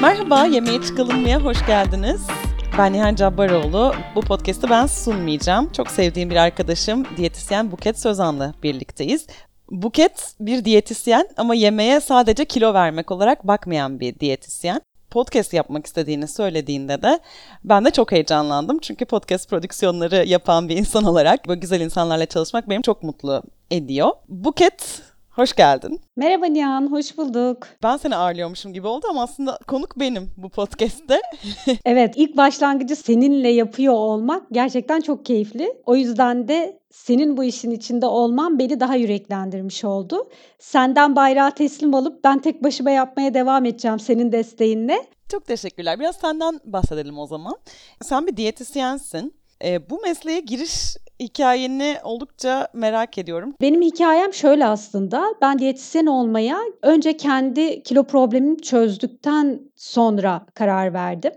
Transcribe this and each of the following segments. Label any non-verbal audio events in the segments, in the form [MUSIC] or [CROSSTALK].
Merhaba, Yemeğe Çıkalım'ya hoş geldiniz. Ben Nihan Cabbaroğlu. Bu podcast'ı ben sunmayacağım. Çok sevdiğim bir arkadaşım, diyetisyen Buket Sözan'la birlikteyiz. Buket bir diyetisyen ama yemeğe sadece kilo vermek olarak bakmayan bir diyetisyen. Podcast yapmak istediğini söylediğinde de ben de çok heyecanlandım. Çünkü podcast prodüksiyonları yapan bir insan olarak böyle güzel insanlarla çalışmak beni çok mutlu ediyor. Buket Hoş geldin. Merhaba Nihan, hoş bulduk. Ben seni ağırlıyormuşum gibi oldu ama aslında konuk benim bu podcast'te. [LAUGHS] evet, ilk başlangıcı seninle yapıyor olmak gerçekten çok keyifli. O yüzden de senin bu işin içinde olman beni daha yüreklendirmiş oldu. Senden bayrağı teslim alıp ben tek başıma yapmaya devam edeceğim senin desteğinle. Çok teşekkürler. Biraz senden bahsedelim o zaman. Sen bir diyetisyensin. E, bu mesleğe giriş hikayeni oldukça merak ediyorum. Benim hikayem şöyle aslında. Ben diyetisyen olmaya önce kendi kilo problemimi çözdükten sonra karar verdim.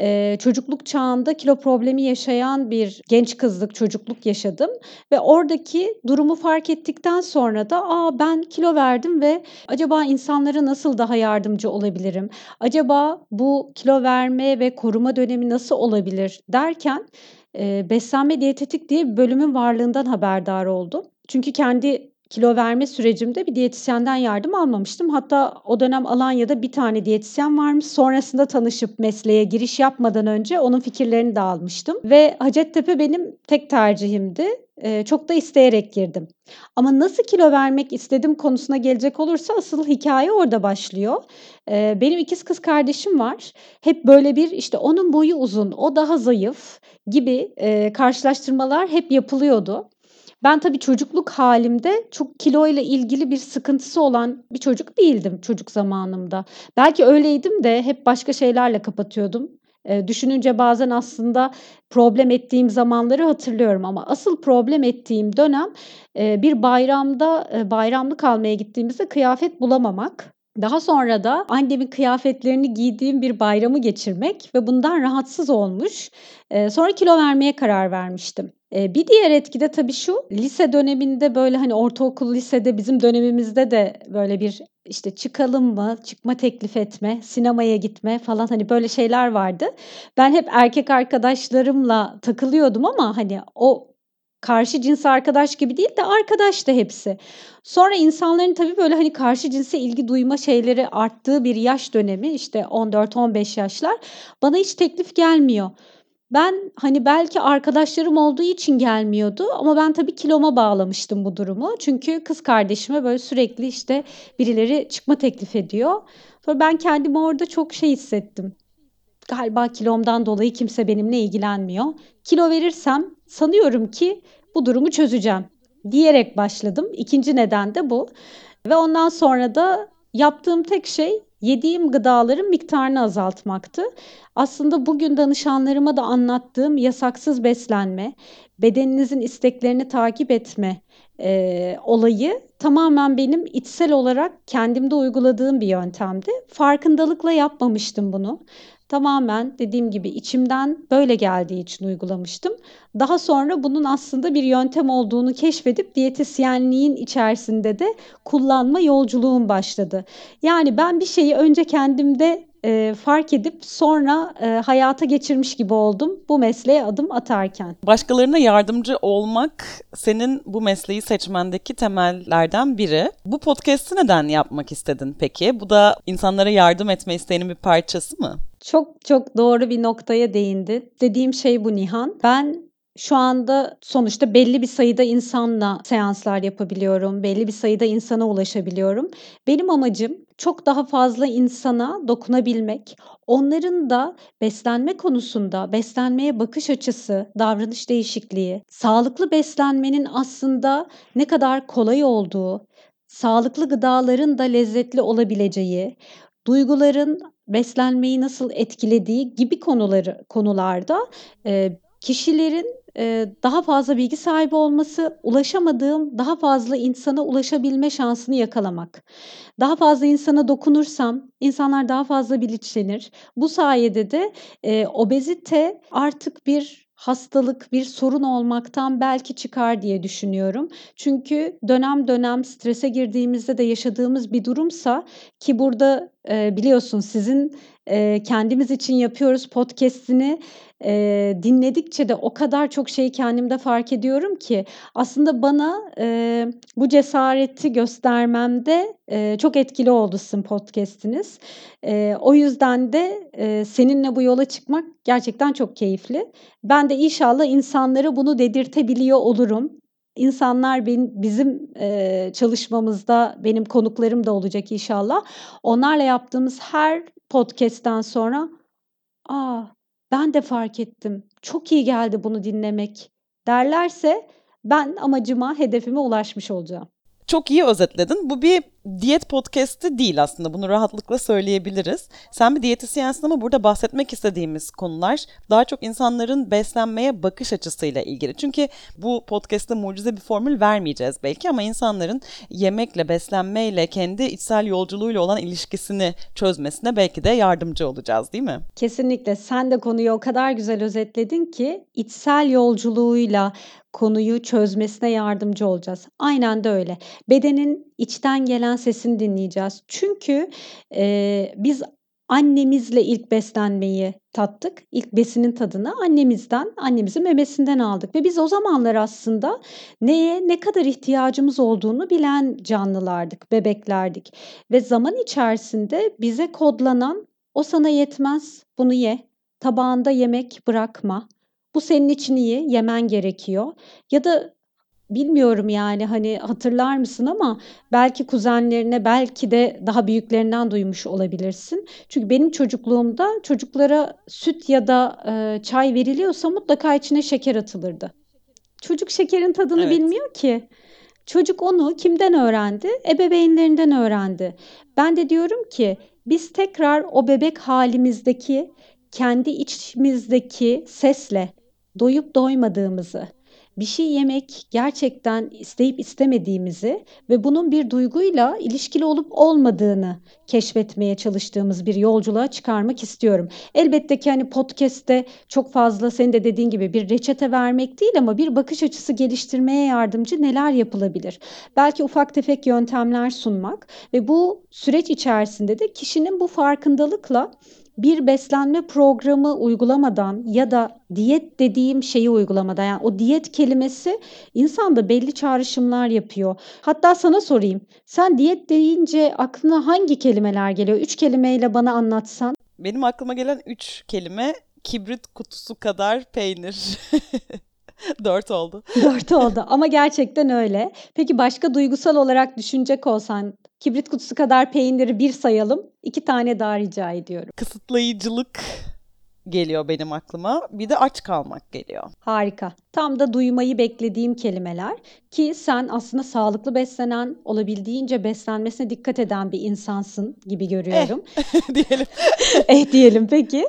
Ee, çocukluk çağında kilo problemi yaşayan bir genç kızlık çocukluk yaşadım ve oradaki durumu fark ettikten sonra da aa ben kilo verdim ve acaba insanlara nasıl daha yardımcı olabilirim? Acaba bu kilo verme ve koruma dönemi nasıl olabilir derken Eee, beslenme diyetetik diye bir bölümün varlığından haberdar oldum. Çünkü kendi kilo verme sürecimde bir diyetisyenden yardım almamıştım. Hatta o dönem Alanya'da bir tane diyetisyen varmış. Sonrasında tanışıp mesleğe giriş yapmadan önce onun fikirlerini de almıştım. Ve Hacettepe benim tek tercihimdi. Çok da isteyerek girdim. Ama nasıl kilo vermek istedim konusuna gelecek olursa asıl hikaye orada başlıyor. Benim ikiz kız kardeşim var. Hep böyle bir işte onun boyu uzun, o daha zayıf gibi, karşılaştırmalar hep yapılıyordu. Ben tabii çocukluk halimde çok kilo ile ilgili bir sıkıntısı olan bir çocuk değildim çocuk zamanımda. Belki öyleydim de hep başka şeylerle kapatıyordum. Düşününce bazen aslında problem ettiğim zamanları hatırlıyorum ama asıl problem ettiğim dönem, bir bayramda, bayramlık almaya gittiğimizde kıyafet bulamamak. Daha sonra da annemin kıyafetlerini giydiğim bir bayramı geçirmek ve bundan rahatsız olmuş. Sonra kilo vermeye karar vermiştim. Bir diğer etki de tabii şu, lise döneminde, böyle, hani, ortaokul, lisede bizim dönemimizde de böyle bir, işte, çıkalım mı, çıkma teklif etme, sinemaya gitme falan, hani, böyle şeyler vardı. Ben hep erkek arkadaşlarımla takılıyordum ama, hani, o karşı cins arkadaş gibi değil de arkadaştı hepsi. Sonra insanların tabii, böyle, hani, karşı cinse ilgi duyma şeyleri arttığı bir yaş dönemi, işte, 14-15 yaşlar, bana hiç teklif gelmiyor. Ben, hani, belki arkadaşlarım olduğu için gelmiyordu ama ben tabii kiloma bağlamıştım bu durumu. Çünkü kız kardeşime, böyle, sürekli, işte, birileri çıkma teklif ediyor. Sonra ben kendimi orada çok şey hissettim. Galiba kilomdan dolayı kimse benimle ilgilenmiyor. Kilo verirsem sanıyorum ki bu durumu çözeceğim diyerek başladım. İkinci neden de bu ve ondan sonra da yaptığım tek şey Yediğim gıdaların miktarını azaltmaktı. Aslında bugün danışanlarıma da anlattığım yasaksız beslenme, bedeninizin isteklerini takip etme eee, olayı tamamen benim içsel olarak kendimde uyguladığım bir yöntemdi. Farkındalıkla yapmamıştım bunu. Tamamen dediğim gibi içimden böyle geldiği için uygulamıştım. Daha sonra bunun aslında bir yöntem olduğunu keşfedip diyetisyenliğin içerisinde de kullanma yolculuğum başladı. Yani ben bir şeyi önce kendimde Eee, fark edip sonra, eee, hayata geçirmiş gibi oldum bu mesleğe adım atarken. Başkalarına yardımcı olmak senin bu mesleği seçmendeki temellerden biri. Bu podcast'ı neden yapmak istedin peki? Bu da insanlara yardım etme isteğinin bir parçası mı? Çok çok doğru bir noktaya değindi. Dediğim şey bu Nihan. Ben şu anda sonuçta belli bir sayıda insanla seanslar yapabiliyorum. Belli bir sayıda insana ulaşabiliyorum. Benim amacım çok daha fazla insana dokunabilmek. Onların da beslenme konusunda beslenmeye bakış açısı, davranış değişikliği, sağlıklı beslenmenin aslında ne kadar kolay olduğu, sağlıklı gıdaların da lezzetli olabileceği, duyguların beslenmeyi nasıl etkilediği gibi konuları konularda, eee, kişilerin daha fazla bilgi sahibi olması, ulaşamadığım daha fazla insana ulaşabilme şansını yakalamak. Daha fazla insana dokunursam insanlar daha fazla bilinçlenir. Bu sayede de, eee, obezite artık bir hastalık, bir sorun olmaktan belki çıkar diye düşünüyorum. Çünkü dönem dönem strese girdiğimizde de yaşadığımız bir durumsa ki burada Biliyorsun sizin, kendimiz için yapıyoruz podcast'ini. Dinledikçe de o kadar çok şeyi kendimde fark ediyorum ki aslında bana, bu cesareti göstermemde, çok etkili oldu sizin podcast'iniz. O yüzden de, seninle bu yola çıkmak gerçekten çok keyifli. Ben de inşallah insanlara bunu dedirtebiliyor olurum. İnsanlar benim bizim, eee, çalışmamızda benim konuklarım da olacak inşallah. Onlarla yaptığımız her podcast'ten sonra, "A, ben de fark ettim. Çok iyi geldi bunu dinlemek." derlerse ben amacıma, hedefime ulaşmış olacağım. Çok iyi özetledin. Bu bir diyet podcast'i değil aslında. Bunu rahatlıkla söyleyebiliriz. Sen bir diyetisyensin ama burada bahsetmek istediğimiz konular daha çok insanların beslenmeye bakış açısıyla ilgili. Çünkü bu podcast'te mucize bir formül vermeyeceğiz belki ama insanların yemekle, beslenmeyle, kendi içsel yolculuğuyla olan ilişkisini çözmesine belki de yardımcı olacağız değil mi? Kesinlikle. Sen de konuyu o kadar güzel özetledin ki içsel yolculuğuyla konuyu çözmesine yardımcı olacağız. Aynen de öyle. Bedenin içten gelen sesini dinleyeceğiz. Çünkü, eee, biz annemizle ilk beslenmeyi tattık. İlk besinin tadını annemizden, annemizin memesinden aldık ve biz o zamanlar aslında neye ne kadar ihtiyacımız olduğunu bilen canlılardık, bebeklerdik ve zaman içerisinde bize kodlanan "O sana yetmez, bunu ye. Tabağında yemek bırakma. Bu senin için iyi, yemen gerekiyor." Ya da bilmiyorum, yani, hani, hatırlar mısın ama belki kuzenlerine, belki de daha büyüklerinden duymuş olabilirsin. Çünkü benim çocukluğumda çocuklara süt ya da, eee, çay veriliyorsa mutlaka içine şeker atılırdı. Çocuk şekerin tadını Evet. bilmiyor ki. Çocuk onu kimden öğrendi? Ebeveynlerinden öğrendi. Ben de diyorum ki biz tekrar o bebek hâlimizdeki, kendi içimizdeki sesle doyup doymadığımızı, bir şey yemek gerçekten isteyip istemediğimizi ve bunun bir duyguyla ilişkili olup olmadığını keşfetmeye çalıştığımız bir yolculuğa çıkarmak istiyorum. Elbette ki, hani, podcast'te çok fazla senin de dediğin gibi bir reçete vermek değil ama bir bakış açısı geliştirmeye yardımcı neler yapılabilir? Belki ufak tefek yöntemler sunmak ve bu süreç içerisinde de kişinin bu farkındalıkla bir beslenme programı uygulamadan ya da diyet dediğim şeyi uygulamadan, yani, o diyet kelimesi insanda belli çağrışımlar yapıyor. Hatta sana sorayım, sen diyet deyince aklına hangi kelimeler geliyor? 3 kelimeyle bana anlatsan. Benim aklıma gelen 3 kelime kibrit kutusu kadar peynir. [LAUGHS] 4 oldu. 4 oldu ama gerçekten öyle. Peki başka duygusal olarak düşünecek olsan kibrit kutusu kadar peyniri 1 sayalım. 2 tane daha rica ediyorum. Kısıtlayıcılık geliyor benim aklıma. Bir de aç kalmak geliyor. Harika. Tam da duymayı beklediğim kelimeler ki sen aslında sağlıklı beslenen, olabildiğince beslenmesine dikkat eden bir insansın gibi görüyorum. [LAUGHS] diyelim. [LAUGHS] Eh diyelim peki.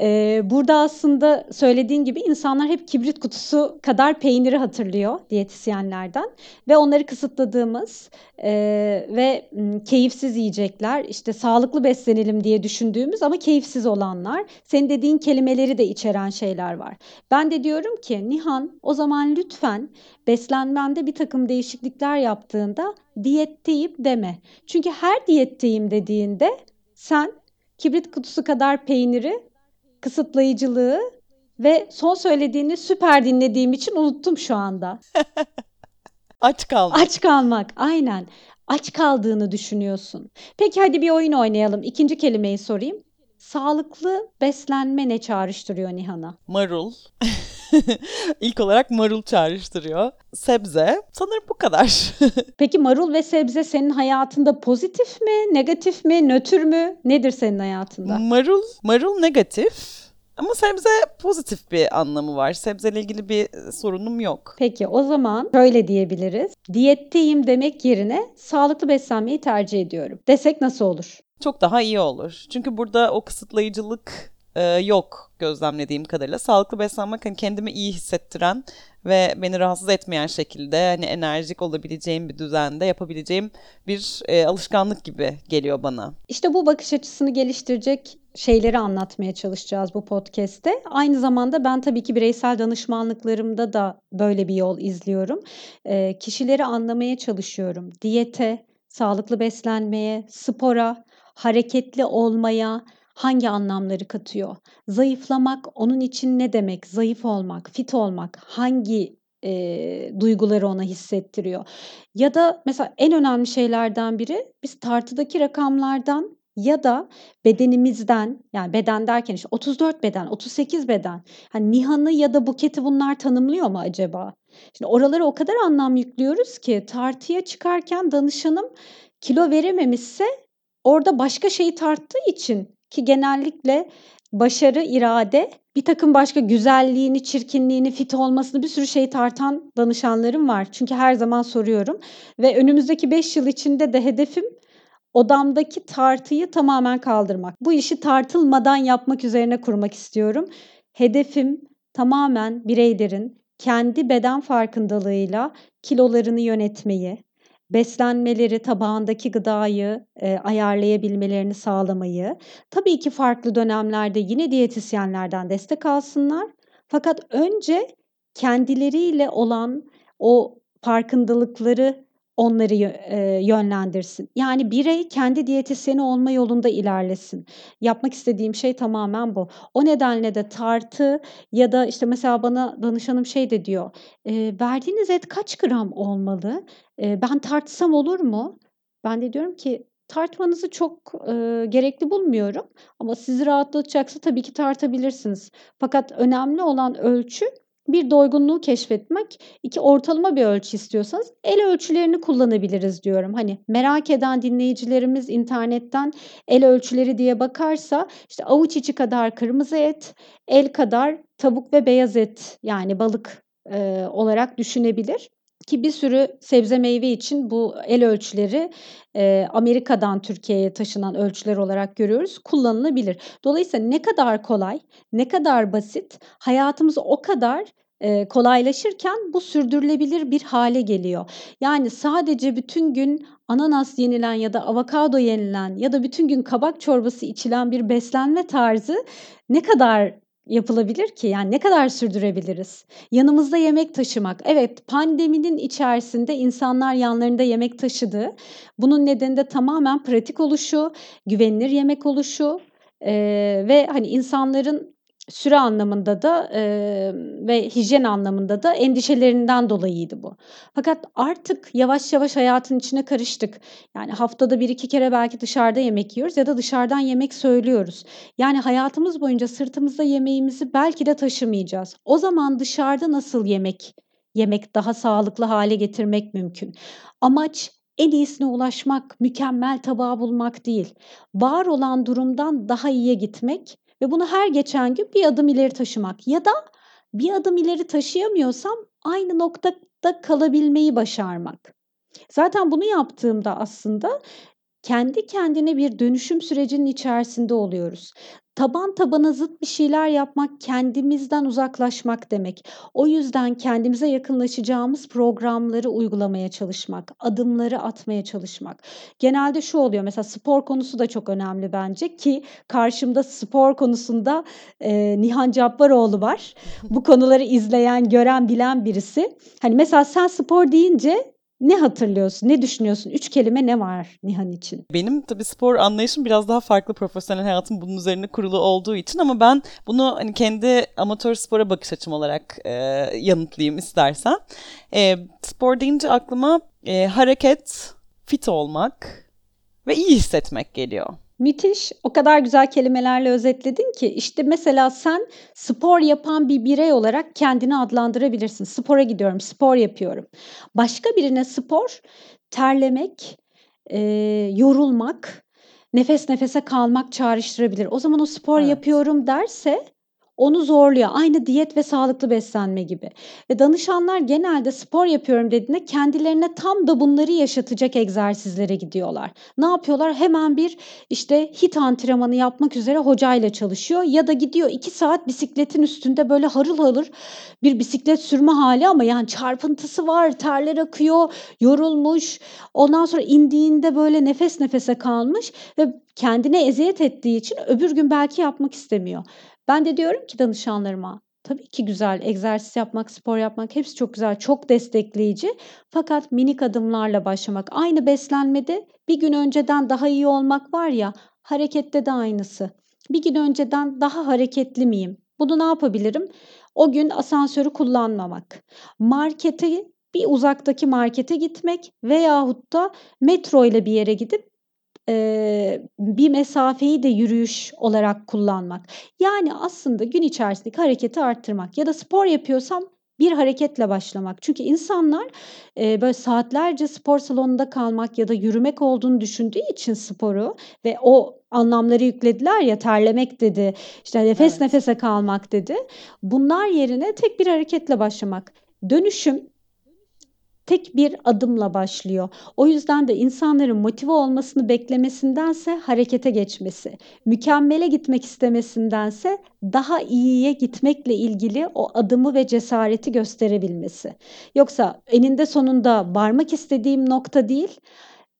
Eee, burada aslında söylediğin gibi insanlar hep kibrit kutusu kadar peyniri hatırlıyor diyetisyenlerden ve onları kısıtladığımız, eee, ve, keyifsiz yiyecekler, işte, sağlıklı beslenelim diye düşündüğümüz ama keyifsiz olanlar, senin dediğin kelimeleri de içeren şeyler var. Ben de diyorum ki Nihan, o zaman lütfen beslenmende birtakım değişiklikler yaptığında diyetteyim deme. Çünkü her diyetteyim dediğinde sen kibrit kutusu kadar peyniri, kısıtlayıcılığı ve son söylediğini süper dinlediğim için unuttum şu anda. [LAUGHS] Aç kalmak. Aç kalmak, aynen. Aç kaldığını düşünüyorsun. Peki hadi bir oyun oynayalım. 2. kelimeyi sorayım. Sağlıklı beslenme ne çağrıştırıyor Nihan'a? Marul. [LAUGHS] İlk olarak marul çağrıştırıyor. Sebze. Sanırım bu kadar. [LAUGHS] Peki marul ve sebze senin hayatında pozitif mi, negatif mi, nötr mü? Nedir senin hayatında? marul, marul negatif. Ama sebze pozitif bir anlamı var. Sebzeyle ilgili bir sorunum yok. Peki o zaman şöyle diyebiliriz. Diyetteyim demek yerine sağlıklı beslenmeyi tercih ediyorum. Desek nasıl olur? Çok daha iyi olur. Çünkü burada o kısıtlayıcılık e, yok gözlemlediğim kadarıyla. Sağlıklı beslenmek hani kendimi iyi hissettiren ve beni rahatsız etmeyen şekilde hani enerjik olabileceğim bir düzende yapabileceğim bir e, alışkanlık gibi geliyor bana. İşte bu bakış açısını geliştirecek şeyleri anlatmaya çalışacağız bu podcast'te. Aynı zamanda ben tabii ki bireysel danışmanlıklarımda da böyle bir yol izliyorum. Eee, kişileri anlamaya çalışıyorum. Diyete, sağlıklı beslenmeye, spora, hareketli olmaya hangi anlamları katıyor? Zayıflamak onun için ne demek? Zayıf olmak, fit olmak hangi eee, duyguları ona hissettiriyor? Ya da mesela en önemli şeylerden biri biz tartıdaki rakamlardan ya da bedenimizden yani beden derken işte 34 beden, 38 beden. Hani Nihan'ı ya da Buket'i bunlar tanımlıyor mu acaba? Şimdi oralara o kadar anlam yüklüyoruz ki tartıya çıkarken danışanım kilo verememişse orada başka şeyi tarttığı için ki genellikle başarı, irade, bir takım başka güzelliğini, çirkinliğini, fit olmasını bir sürü şey tartan danışanlarım var. Çünkü her zaman soruyorum ve önümüzdeki 5 yıl içinde de hedefim odamdaki tartıyı tamamen kaldırmak. Bu işi tartılmadan yapmak üzerine kurmak istiyorum. Hedefim tamamen bireylerin kendi beden farkındalığıyla kilolarını yönetmeyi, beslenmeleri, tabağındaki gıdayı, eee, ayarlayabilmelerini sağlamayı, tabii ki farklı dönemlerde yine diyetisyenlerden destek alsınlar. Fakat önce kendileriyle olan o farkındalıkları onları eee, yönlendirsin. Yani birey kendi diyetisyeni olma yolunda ilerlesin. Yapmak istediğim şey tamamen bu. O nedenle de tartı ya da, işte, mesela bana danışanım şey de diyor, eee, "Verdiğiniz et kaç gram olmalı? Eee, ben tartsam olur mu?" Ben de diyorum ki, "Tartmanızı çok, ııı, gerekli bulmuyorum ama sizi rahatlatacaksa tabii ki tartabilirsiniz. Fakat önemli olan ölçü bir doygunluğu keşfetmek, 2 ortalama bir ölçü istiyorsanız el ölçülerini kullanabiliriz." diyorum. Hani, merak eden dinleyicilerimiz internetten el ölçüleri diye bakarsa, işte, avuç içi kadar kırmızı et, el kadar tavuk ve beyaz et, yani balık, eee, olarak düşünebilir ki bir sürü sebze meyve için bu el ölçüleri, eee, Amerika'dan Türkiye'ye taşınan ölçüler olarak görüyoruz, kullanılabilir. Dolayısıyla ne kadar kolay, ne kadar basit, hayatımız o kadar, eee, kolaylaşırken bu sürdürülebilir bir hâle geliyor. Yani sadece bütün gün ananas yenilen ya da avokado yenilen ya da bütün gün kabak çorbası içilen bir beslenme tarzı ne kadar yapılabilir ki? Yani ne kadar sürdürebiliriz? Yanımızda yemek taşımak. Evet, pandeminin içerisinde insanlar yanlarında yemek taşıdı. Bunun nedeni de tamamen pratik oluşu, güvenilir yemek oluşu, eee, ve, hani, insanların süre anlamında da, emm, ve hijyen anlamında da endişelerinden dolayıydı bu. Fakat artık yavaş yavaş hayatın içine karıştık. Yani haftada 1-2 kere belki dışarıda yemek yiyoruz ya da dışarıdan yemek söylüyoruz. Yani hayatımız boyunca sırtımızda yemeğimizi belki de taşımayacağız. O zaman dışarıda nasıl yemek yemek daha sağlıklı hâle getirmek mümkün? Amaç en iyisine ulaşmak, mükemmel tabağı bulmak değil. Var olan durumdan daha iyiye gitmek ve bunu her geçen gün bir adım ileri taşımak ya da bir adım ileri taşıyamıyorsam aynı noktada kalabilmeyi başarmak. Zaten bunu yaptığımda aslında kendi kendine bir dönüşüm sürecinin içerisinde oluyoruz. Taban tabana zıt bir şeyler yapmak kendimizden uzaklaşmak demek. O yüzden kendimize yakınlaşacağımız programları uygulamaya çalışmak, adımları atmaya çalışmak. Genelde şu oluyor, mesela spor konusu da çok önemli bence ki karşımda spor konusunda, eee, Nihan Cabbaroğlu var. Bu [LAUGHS] konuları izleyen, gören, bilen birisi. Hani, mesela sen spor deyince ne hatırlıyorsun, ne düşünüyorsun? 3 kelime ne var Nihan için? Benim tabii spor anlayışım biraz daha farklı. Profesyonel hayatım bunun üzerine kurulu olduğu için ama ben bunu, hani, kendi amatör spora bakış açım olarak, eee, yanıtlayayım istersen. Eee, spor deyince aklıma, eee, hareket, fit olmak ve iyi hissetmek geliyor. Müthiş. O kadar güzel kelimelerle özetledin ki. İşte, mesela sen spor yapan bir birey olarak kendini adlandırabilirsin. Spora gidiyorum, spor yapıyorum. Başka birine spor, terlemek, eee, yorulmak, nefes nefese kalmak çağrıştırabilir. O zaman o spor Evet. yapıyorum derse onu zorluyor. Aynı diyet ve sağlıklı beslenme gibi ve danışanlar genelde spor yapıyorum dediğinde kendilerine tam da bunları yaşatacak egzersizlere gidiyorlar. Ne yapıyorlar? Hemen bir, işte, HIIT antrenmanı yapmak üzere hocayla çalışıyor ya da gidiyor 2 saat bisikletin üstünde böyle harıl harıl bir bisiklet sürme hâli ama yani çarpıntısı var, terler akıyor, yorulmuş. Ondan sonra indiğinde böyle nefes nefese kalmış ve kendine eziyet ettiği için öbür gün belki yapmak istemiyor. Ben de diyorum ki danışanlarıma, Tabii ki güzel. Egzersiz yapmak, spor yapmak hepsi çok güzel, çok destekleyici. Fakat minik adımlarla başlamak. Aynı beslenmede bir gün önceden daha iyi olmak var ya, harekette de aynısı. Bir gün önceden daha hareketli miyim? Bunu ne yapabilirim? O gün asansörü kullanmamak. Markete bir uzaktaki markete gitmek veyahut da metro ile bir yere gidip Eee, bir mesafeyi de yürüyüş olarak kullanmak. Yani aslında gün içerisindeki hareketi arttırmak ya da spor yapıyorsam bir hareketle başlamak. Çünkü insanlar, eee, böyle saatlerce spor salonunda kalmak ya da yürümek olduğunu düşündüğü için sporu ve o anlamları yüklediler ya, terlemek dedi, işte nefes Evet. nefese kalmak dedi. Bunlar yerine tek bir hareketle başlamak. Dönüşüm tek bir adımla başlıyor. O yüzden de insanların motive olmasını beklemesindense harekete geçmesi, mükemmele gitmek istemesindense daha iyiye gitmekle ilgili o adımı ve cesareti gösterebilmesi. Yoksa eninde sonunda varmak istediğim nokta değil,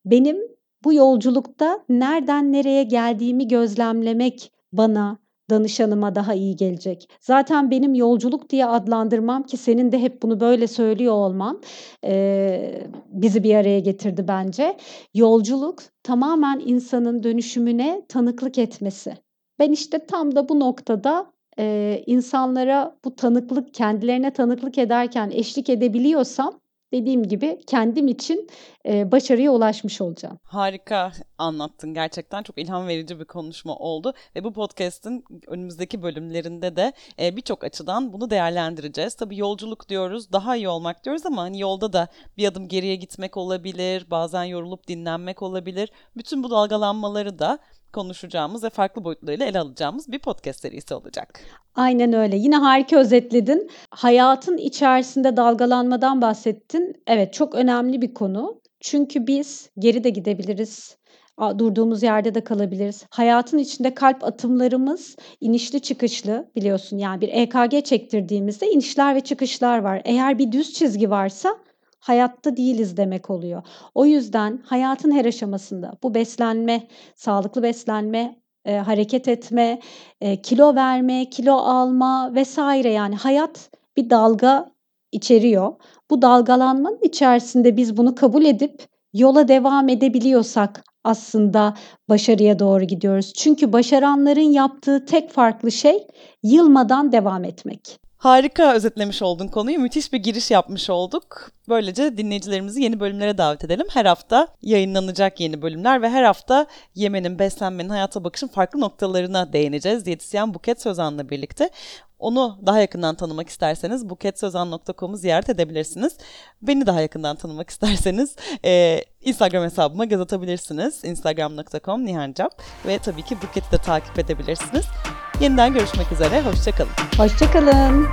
benim bu yolculukta nereden nereye geldiğimi gözlemlemek bana, danışanıma daha iyi gelecek. Zaten benim yolculuk diye adlandırmam ki senin de hep bunu böyle söylüyor olman, eee, bizi bir araya getirdi bence. Yolculuk tamamen insanın dönüşümüne tanıklık etmesi. Ben işte tam da bu noktada, eee, insanlara bu tanıklık, kendilerine tanıklık ederken eşlik edebiliyorsam dediğim gibi kendim için, eee, başarıya ulaşmış olacağım. Harika anlattın gerçekten. Çok ilham verici bir konuşma oldu ve bu podcast'in önümüzdeki bölümlerinde de e, birçok açıdan bunu değerlendireceğiz. Tabii yolculuk diyoruz, daha iyi olmak diyoruz ama hani yolda da bir adım geriye gitmek olabilir, bazen yorulup dinlenmek olabilir. Bütün bu dalgalanmaları da konuşacağımız ve farklı boyutlarıyla ele alacağımız bir podcast serisi olacak. Aynen öyle. Yine harika özetledin. Hayatın içerisinde dalgalanmadan bahsettin. Evet, çok önemli bir konu. Çünkü biz geri de gidebiliriz. Durduğumuz yerde de kalabiliriz. Hayatın içinde kalp atımlarımız inişli çıkışlı biliyorsun. Yani bir EKG çektirdiğimizde inişler ve çıkışlar var. Eğer bir düz çizgi varsa hayatta değiliz demek oluyor. O yüzden hayatın her aşamasında bu beslenme, sağlıklı beslenme, e, hareket etme, e, kilo verme, kilo alma vesaire yani hayat bir dalga içeriyor. Bu dalgalanmanın içerisinde biz bunu kabul edip yola devam edebiliyorsak aslında başarıya doğru gidiyoruz. Çünkü başaranların yaptığı tek farklı şey yılmadan devam etmek. Harika özetlemiş oldun konuyu. Müthiş bir giriş yapmış olduk. Böylece dinleyicilerimizi yeni bölümlere davet edelim. Her hafta yayınlanacak yeni bölümler ve her hafta yemenin, beslenmenin, hayata bakışın farklı noktalarına değineceğiz. Diyetisyen Buket Sözan'la birlikte. Onu daha yakından tanımak isterseniz buketsözan.com'u ziyaret edebilirsiniz. Beni daha yakından tanımak isterseniz e, Instagram hesabıma göz atabilirsiniz. Instagram.com nihancap ve tabii ki Buket'i de takip edebilirsiniz. Yeniden görüşmek üzere, hoşçakalın. Hoşçakalın.